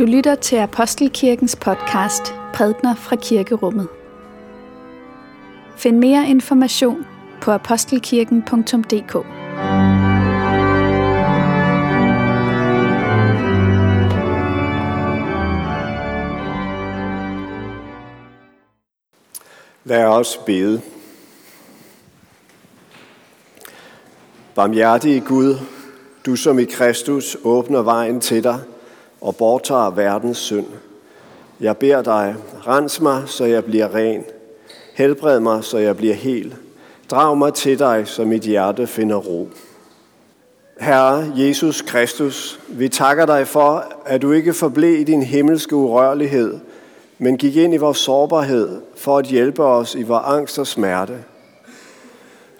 Du lytter til Apostelkirkens podcast Prædner fra Kirkerummet. Find mere information på apostelkirken.dk. Lad os bede. Barmhjertige Gud, du som i Kristus åbner vejen til dig og borttager verdens synd. Jeg beder dig, rens mig, så jeg bliver ren. Helbred mig, så jeg bliver hel. Drag mig til dig, så mit hjerte finder ro. Herre Jesus Kristus, vi takker dig for, at du ikke forblev i din himmelske urørlighed, men gik ind i vores sårbarhed for at hjælpe os i vores angst og smerte.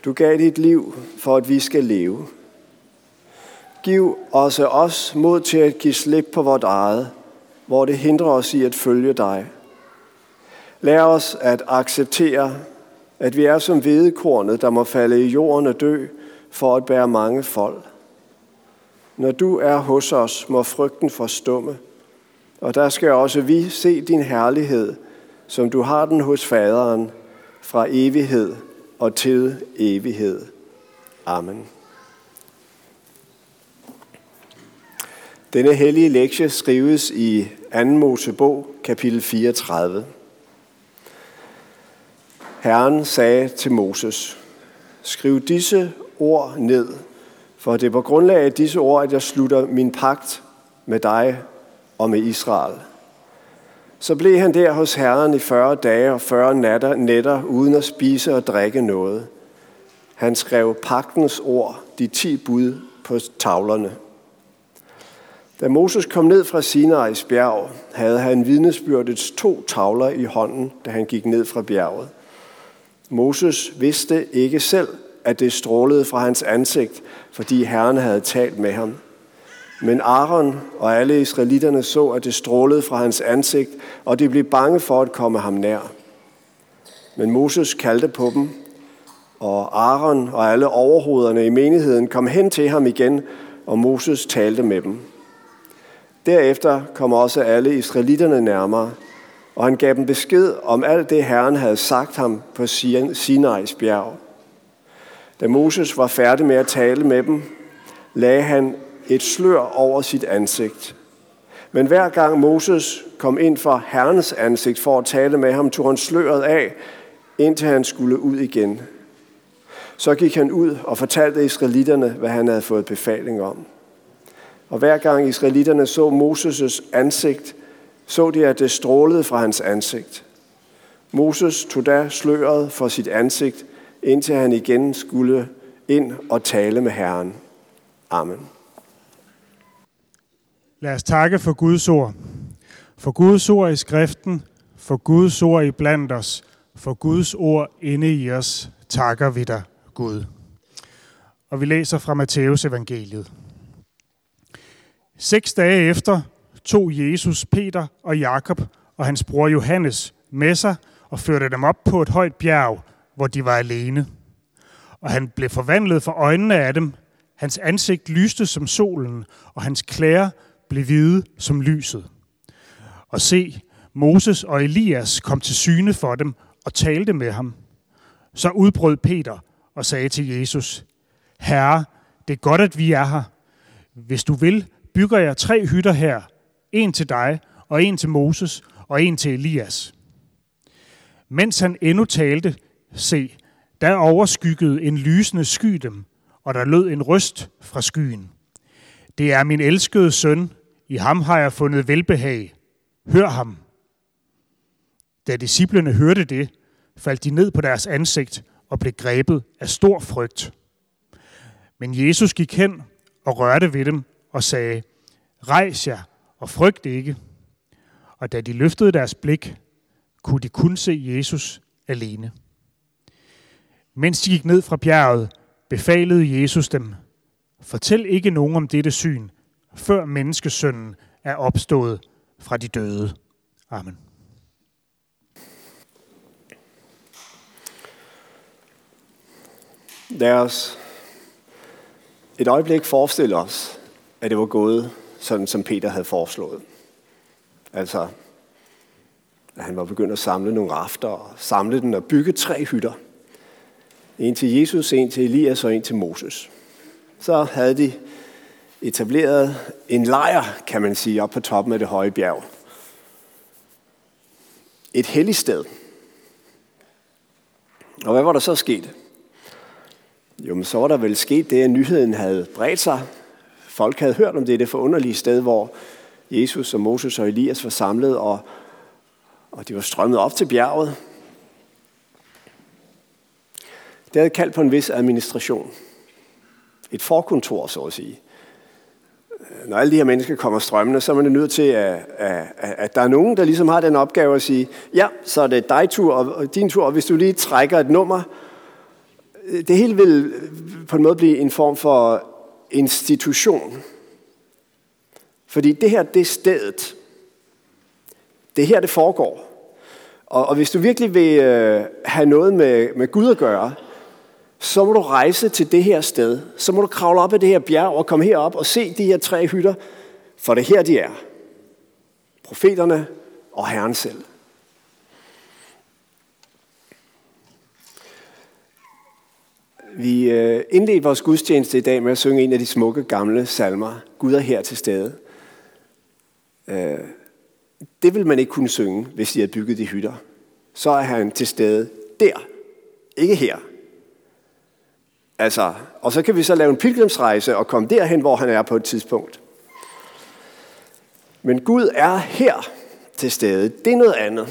Du gav dit liv for, at vi skal leve. Giv også os mod til at give slip på vort eget, hvor det hindrer os i at følge dig. Lær os at acceptere, at vi er som hvedekornet, der må falde i jorden og dø for at bære mange folk. Når du er hos os, må frygten forstumme, og der skal også vi se din herlighed, som du har den hos faderen, fra evighed og til evighed. Amen. Denne hellige lektie skrives i 2. Mosebog, kapitel 34. Herren sagde til Moses, skriv disse ord ned, for det er på grundlag af disse ord, at jeg slutter min pagt med dig og med Israel. Så blev han der hos Herren i 40 dage og 40 natter, nætter uden at spise og drikke noget. Han skrev pagtens ord, de ti bud på tavlerne. Da Moses kom ned fra Sinai's bjerg, havde han vidnesbyrdets to tavler i hånden, da han gik ned fra bjerget. Moses vidste ikke selv, at det strålede fra hans ansigt, fordi Herren havde talt med ham. Men Aaron og alle israelitterne så, at det strålede fra hans ansigt, og de blev bange for at komme ham nær. Men Moses kaldte på dem, og Aaron og alle overhovederne i menigheden kom hen til ham igen, og Moses talte med dem. Derefter kom også alle israelitterne nærmere, og han gav dem besked om alt det, Herren havde sagt ham på Sinai's bjerg. Da Moses var færdig med at tale med dem, lagde han et slør over sit ansigt. Men hver gang Moses kom ind for Herrens ansigt for at tale med ham, tog han sløret af, indtil han skulle ud igen. Så gik han ud og fortalte israelitterne, hvad han havde fået befaling om. Og hver gang israelitterne så Moses' ansigt, så de, at det strålede fra hans ansigt. Moses tog da sløret for sit ansigt, indtil han igen skulle ind og tale med Herren. Amen. Lad os takke for Guds ord. For Guds ord i skriften, for Guds ord i blandt os, for Guds ord inde i os, takker vi dig, Gud. Og vi læser fra Matteus evangeliet. Seks dage efter tog Jesus Peter og Jakob og hans bror Johannes med sig og førte dem op på et højt bjerg, hvor de var alene. Og han blev forvandlet for øjnene af dem. Hans ansigt lyste som solen, og hans klæder blev hvide som lyset. Og se, Moses og Elias kom til syne for dem og talte med ham. Så udbrød Peter og sagde til Jesus, Herre, det er godt, at vi er her. Hvis du vil, bygger jeg tre hytter her. En til dig, og en til Moses, og en til Elias. Mens han endnu talte, se, der overskyggede en lysende sky dem, og der lød en røst fra skyen. Det er min elskede søn, i ham har jeg fundet velbehag. Hør ham. Da disciplene hørte det, faldt de ned på deres ansigt og blev grebet af stor frygt. Men Jesus gik hen og rørte ved dem og sagde, Rejs jer og frygt ikke. Og da de løftede deres blik, kunne de kun se Jesus alene. Mens de gik ned fra bjerget, befalede Jesus dem, Fortæl ikke nogen om dette syn, før menneskesønnen er opstået fra de døde. Amen. Lad os et øjeblik forestille os, at det var gået sådan, som Peter havde foreslået. Altså, at han var begyndt at samle nogle rafter og samle den og bygge tre hytter. En til Jesus, en til Elias og en til Moses. Så havde de etableret en lejr, kan man sige, op på toppen af det høje bjerg. Et helligt sted. Og hvad var der så sket? Jo, men så var der vel sket det, at nyheden havde bredt sig. Folk havde hørt om det, det forunderlige sted, hvor Jesus og Moses og Elias var samlet, og, og de var strømmet op til bjerget. Det havde kaldt på en vis administration. Et forkontor, så at sige. Når alle de her mennesker kommer strømmende, så er man nødt til, at, at, at der er nogen, der ligesom har den opgave at sige, ja, så er det dig tur og din tur, og hvis du lige trækker et nummer, det hele vil på en måde blive en form for institution. Fordi det her, det er stedet. Det er her, det foregår. Og, og hvis du virkelig vil øh, have noget med, med Gud at gøre, så må du rejse til det her sted. Så må du kravle op ad det her bjerg og komme herop og se de her tre hytter, for det her, de er. Profeterne og Herren selv. Vi øh, indledte vores gudstjeneste i dag med at synge en af de smukke gamle salmer, Gud er her til stede. Øh, det vil man ikke kunne synge, hvis de havde bygget de hytter. Så er han til stede der, ikke her. Altså, og så kan vi så lave en pilgrimsrejse og komme derhen, hvor han er på et tidspunkt. Men Gud er her til stede. Det er noget andet.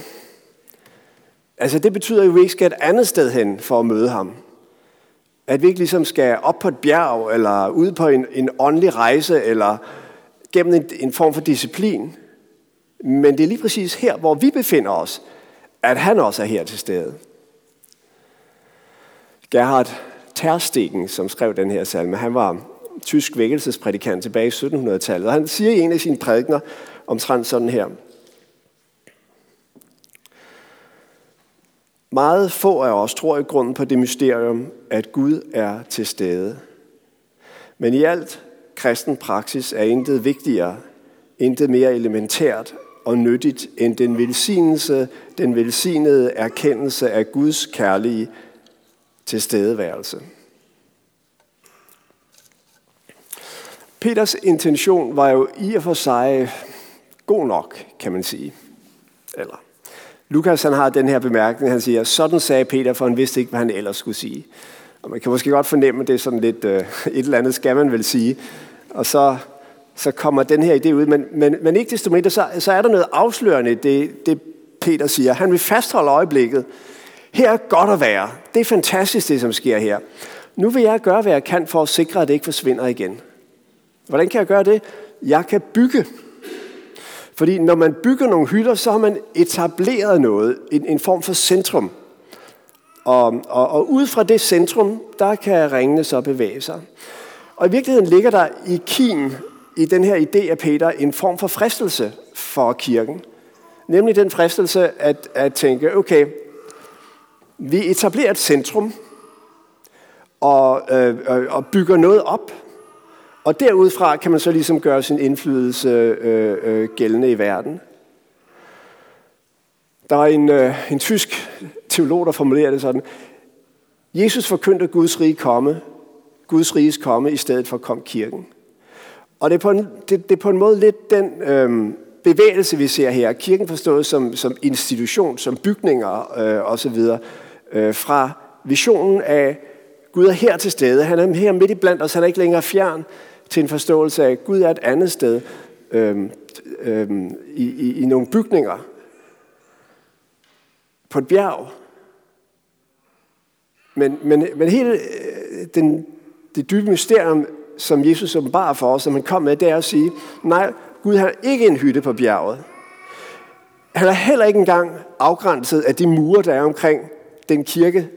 Altså, det betyder jo, at vi ikke skal et andet sted hen for at møde ham. At vi ikke ligesom skal op på et bjerg, eller ud på en, en åndelig rejse, eller gennem en, en form for disciplin. Men det er lige præcis her, hvor vi befinder os, at han også er her til stede. Gerhard Terstegen, som skrev den her salme, han var tysk vækkelsesprædikant tilbage i 1700-tallet, og han siger i en af sine prædikner omtrent sådan her. Meget få af os tror i grunden på det mysterium, at Gud er til stede. Men i alt kristen praksis er intet vigtigere, intet mere elementært og nyttigt end den velsignelse, den velsignede erkendelse af Guds kærlige tilstedeværelse. Peters intention var jo i og for sig god nok, kan man sige. Eller Lukas han har den her bemærkning, han siger, sådan sagde Peter, for han vidste ikke, hvad han ellers skulle sige. Og man kan måske godt fornemme, at det er sådan lidt, øh, et eller andet skal man vel sige. Og så, så kommer den her idé ud. Men, men, men ikke desto mindre, så, så er der noget afslørende i det, det Peter siger. Han vil fastholde øjeblikket. Her er godt at være. Det er fantastisk, det som sker her. Nu vil jeg gøre, hvad jeg kan for at sikre, at det ikke forsvinder igen. Hvordan kan jeg gøre det? Jeg kan bygge. Fordi når man bygger nogle hylder, så har man etableret noget, en, en form for centrum. Og, og, og ud fra det centrum, der kan ringene så bevæge sig. Og i virkeligheden ligger der i kim, i den her idé af Peter, en form for fristelse for kirken. Nemlig den fristelse at, at tænke, okay, vi etablerer et centrum og, øh, og bygger noget op, og derudfra kan man så ligesom gøre sin indflydelse øh, øh, gældende i verden. Der er en, øh, en tysk teolog, der formulerer det sådan. Jesus forkyndte Guds rige komme, Guds riges komme, i stedet for kom kirken. Og det er på en, det, det er på en måde lidt den øh, bevægelse, vi ser her. Kirken forstået som, som institution, som bygninger øh, osv. Øh, fra visionen af Gud er her til stede. Han er her midt i blandt os. Han er ikke længere fjern til en forståelse af, at Gud er et andet sted øhm, øhm, i, i, i nogle bygninger. På et bjerg. Men, men, men hele øh, den, det dybe mysterium, som Jesus åbenbarer for os, som han kom med, det er at sige, nej, Gud har ikke en hytte på bjerget. Han er heller ikke engang afgrænset af de mure, der er omkring den kirke,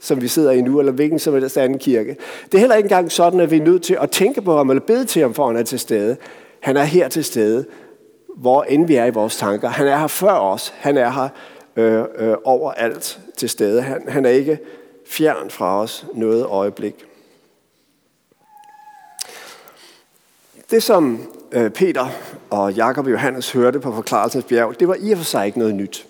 som vi sidder i nu, eller hvilken som helst anden kirke. Det er heller ikke engang sådan, at vi er nødt til at tænke på ham, eller bede til ham, for han er til stede. Han er her til stede, hvor end vi er i vores tanker. Han er her før os. Han er her øh, øh, overalt til stede. Han, han er ikke fjern fra os noget øjeblik. Det, som øh, Peter og Jakob og Johannes hørte på forklarelsens bjerg, det var i og for sig ikke noget nyt.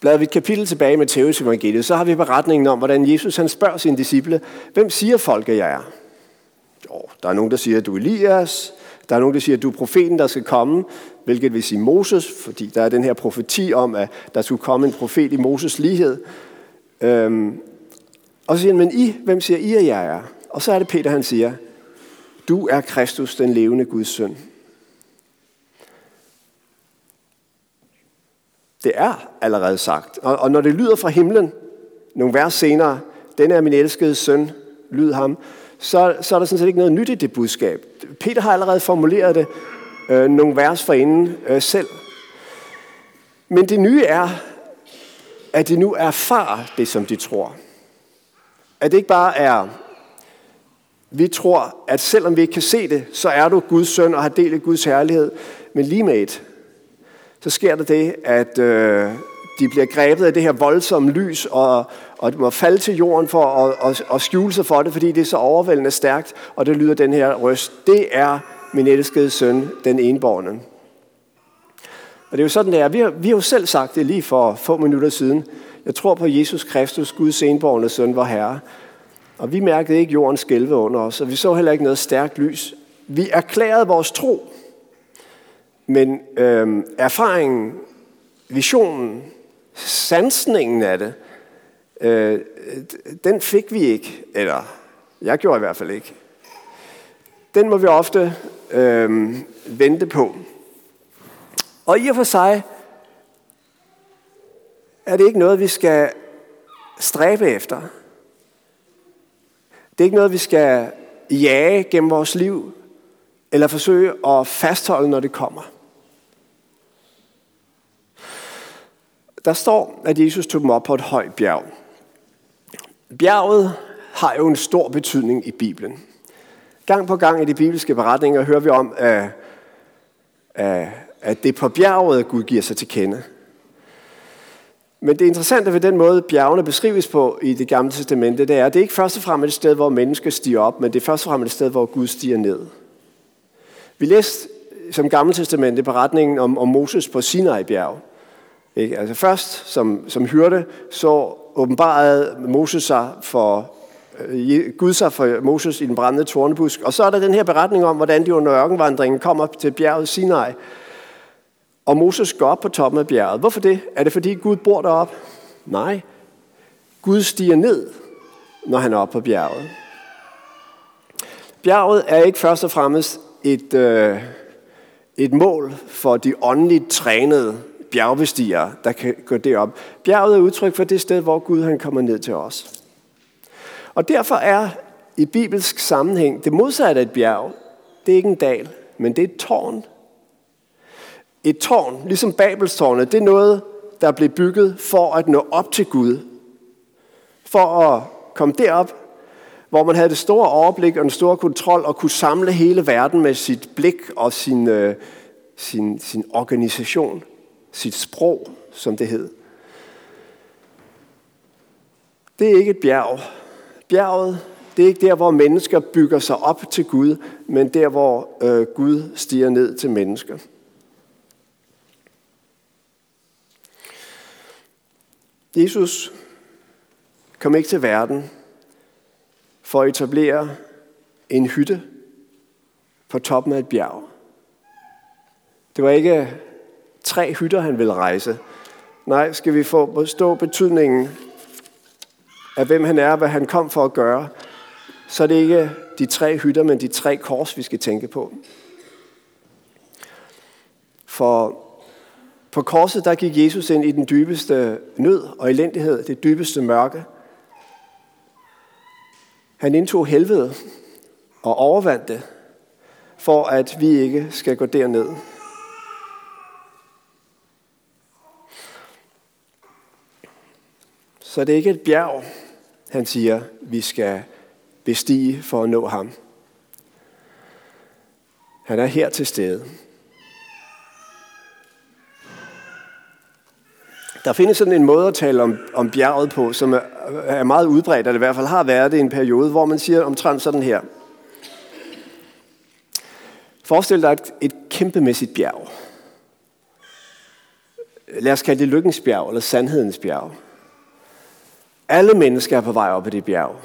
Bladrer vi et kapitel tilbage med Matteus evangeliet, så har vi beretningen om, hvordan Jesus han spørger sine disciple, hvem siger folk, at jeg er? Jo, der er nogen, der siger, at du er Elias. Der er nogen, der siger, at du er profeten, der skal komme, hvilket vil sige Moses, fordi der er den her profeti om, at der skulle komme en profet i Moses lighed. Øhm, og så siger han, men I, hvem siger I, at jeg er? Og så er det Peter, han siger, du er Kristus, den levende Guds søn. Det er allerede sagt. Og, og når det lyder fra himlen, nogle vers senere, den er min elskede søn, lyd ham, så, så er der sådan set ikke noget nyt i det budskab. Peter har allerede formuleret det øh, nogle vers forinden øh, selv. Men det nye er, at de nu erfarer det, som de tror. At det ikke bare er, vi tror, at selvom vi ikke kan se det, så er du Guds søn og har delt Guds herlighed. Men lige med et, så sker der det, at øh, de bliver grebet af det her voldsomme lys, og, og de må falde til jorden for at, og, og skjule sig for det, fordi det er så overvældende stærkt, og det lyder den her røst. Det er min elskede søn, den enborne. Og det er jo sådan, det er. Vi har, vi har jo selv sagt det lige for få minutter siden. Jeg tror på Jesus Kristus, Guds enborne søn, vor Herre. Og vi mærkede ikke jordens skælve under os, og vi så heller ikke noget stærkt lys. Vi erklærede vores tro, men øhm, erfaringen, visionen, sansningen af det, øh, den fik vi ikke, eller jeg gjorde i hvert fald ikke. Den må vi ofte øh, vente på. Og i og for sig er det ikke noget, vi skal stræbe efter. Det er ikke noget, vi skal jage gennem vores liv, eller forsøge at fastholde, når det kommer. Der står, at Jesus tog dem op på et højt bjerg. Bjerget har jo en stor betydning i Bibelen. Gang på gang i de bibelske beretninger hører vi om, at, at det er på bjerget, Gud giver sig til kende. Men det interessante ved den måde, bjergene beskrives på i det gamle testamente, det er, at det ikke først og fremmest et sted, hvor mennesker stiger op, men det er først og fremmest et sted, hvor Gud stiger ned. Vi læste som gamle testamente beretningen om, om Moses på Sinai bjerg. Ikke? Altså først som, som hyrde, så åbenbarede Moses sig for øh, Gud sig for Moses i den brændende tornebusk. Og så er der den her beretning om, hvordan de under ørkenvandringen kommer til bjerget Sinai. Og Moses går op på toppen af bjerget. Hvorfor det? Er det fordi Gud bor deroppe? Nej. Gud stiger ned, når han er oppe på bjerget. Bjerget er ikke først og fremmest et, øh, et mål for de åndeligt trænede bjergbestigere, der kan gå derop. Bjerget er udtryk for det sted, hvor Gud han kommer ned til os. Og derfor er i bibelsk sammenhæng det modsatte af et bjerg, det er ikke en dal, men det er et tårn. Et tårn, ligesom Babelstårnet, det er noget, der blev bygget for at nå op til Gud. For at komme derop, hvor man havde det store overblik og den store kontrol og kunne samle hele verden med sit blik og sin, øh, sin, sin organisation sit sprog, som det hed. Det er ikke et bjerg. Bjerget, det er ikke der, hvor mennesker bygger sig op til Gud, men der, hvor øh, Gud stiger ned til mennesker. Jesus kom ikke til verden for at etablere en hytte på toppen af et bjerg. Det var ikke tre hytter, han vil rejse. Nej, skal vi få stå betydningen af, hvem han er, hvad han kom for at gøre, så er det ikke de tre hytter, men de tre kors, vi skal tænke på. For på korset, der gik Jesus ind i den dybeste nød og elendighed, det dybeste mørke. Han indtog helvede og overvandt det, for at vi ikke skal gå derned. Så det er ikke et bjerg, han siger, vi skal bestige for at nå ham. Han er her til stede. Der findes sådan en måde at tale om, om bjerget på, som er, er meget udbredt, eller i hvert fald har været det i en periode, hvor man siger omtrent sådan her. Forestil dig et, et kæmpemæssigt bjerg. Lad os kalde det lykkens bjerg, eller sandhedens bjerg. Alle mennesker er på vej op ad det bjerg.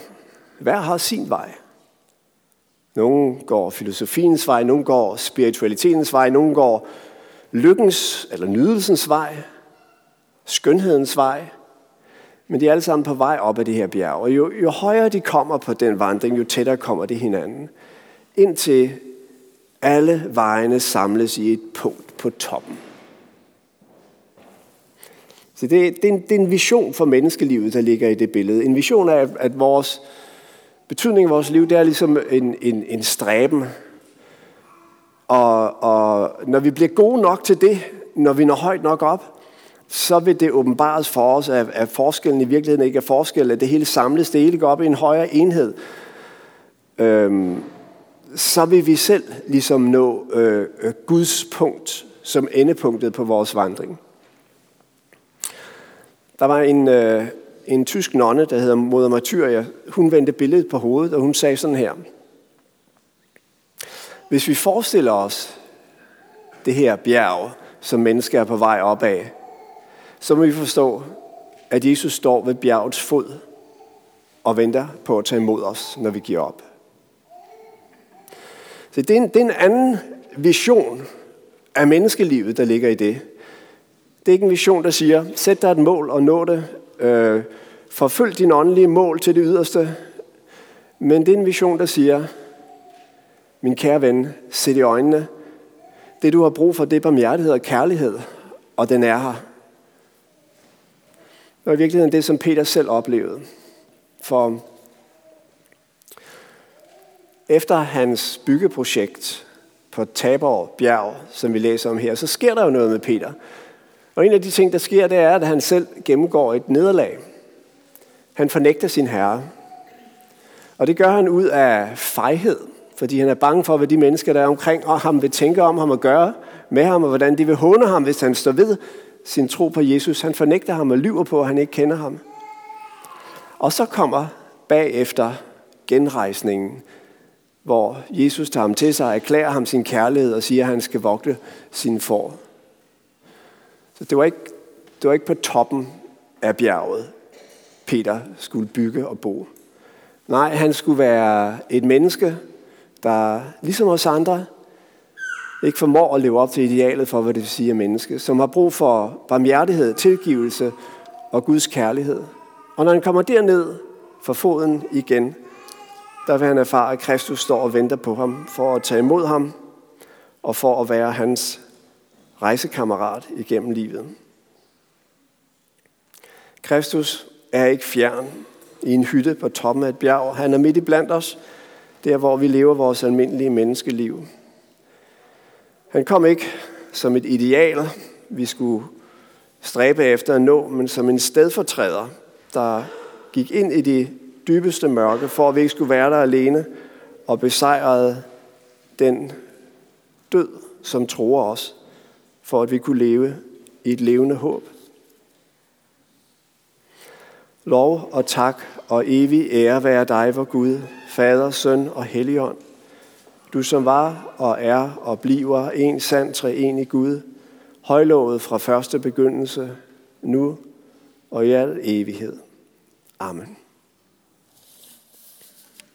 Hver har sin vej. Nogle går filosofiens vej, nogle går spiritualitetens vej, nogle går lykkens eller nydelsens vej, skønhedens vej. Men de er alle sammen på vej op ad det her bjerg. Og jo, jo højere de kommer på den vandring, jo tættere kommer de hinanden. Indtil alle vejene samles i et punkt på toppen. Så det, det, er en, det er en vision for menneskelivet, der ligger i det billede. En vision af, at vores betydning i vores liv, det er ligesom en, en, en stræben. Og, og når vi bliver gode nok til det, når vi når højt nok op, så vil det åbenbares for os, at, at forskellen i virkeligheden ikke er forskel, at det hele samles, det hele går op i en højere enhed. Øhm, så vil vi selv ligesom nå øh, øh Guds punkt som endepunktet på vores vandring. Der var en, øh, en tysk nonne, der hedder Moder Martyria. Hun vendte billedet på hovedet, og hun sagde sådan her. Hvis vi forestiller os det her bjerg, som mennesker er på vej op af, så må vi forstå, at Jesus står ved bjergets fod og venter på at tage imod os, når vi giver op. Så det er en, det er en anden vision af menneskelivet, der ligger i det. Det er ikke en vision, der siger, sæt dig et mål og nå det. Øh, forfølg din åndelige mål til det yderste. Men det er en vision, der siger, min kære ven, sæt i øjnene. Det du har brug for, det er barmhjertighed og kærlighed, og den er her. Det var i virkeligheden det, som Peter selv oplevede. For efter hans byggeprojekt på Tabor bjerg, som vi læser om her, så sker der jo noget med Peter. Og en af de ting, der sker, det er, at han selv gennemgår et nederlag. Han fornægter sin herre. Og det gør han ud af fejhed, fordi han er bange for, hvad de mennesker, der er omkring og ham, vil tænke om ham og gøre med ham, og hvordan de vil håne ham, hvis han står ved sin tro på Jesus. Han fornægter ham og lyver på, at han ikke kender ham. Og så kommer bagefter genrejsningen, hvor Jesus tager ham til sig, erklærer ham sin kærlighed og siger, at han skal vogte sin for. Så det var ikke, det var ikke på toppen af bjerget, Peter skulle bygge og bo. Nej, han skulle være et menneske, der ligesom os andre ikke formår at leve op til idealet for, hvad det vil sige at menneske, som har brug for barmhjertighed, tilgivelse og Guds kærlighed. Og når han kommer derned for foden igen, der vil han erfare, at Kristus står og venter på ham for at tage imod ham og for at være hans rejsekammerat igennem livet. Kristus er ikke fjern i en hytte på toppen af et bjerg. Han er midt i blandt os, der hvor vi lever vores almindelige menneskeliv. Han kom ikke som et ideal, vi skulle stræbe efter at nå, men som en stedfortræder, der gik ind i det dybeste mørke, for at vi ikke skulle være der alene, og besejrede den død, som tror os, for at vi kunne leve i et levende håb. Lov og tak og evig ære være dig, vor Gud, Fader, Søn og Helligånd. Du som var og er og bliver en sand treenig Gud, højlovet fra første begyndelse, nu og i al evighed. Amen.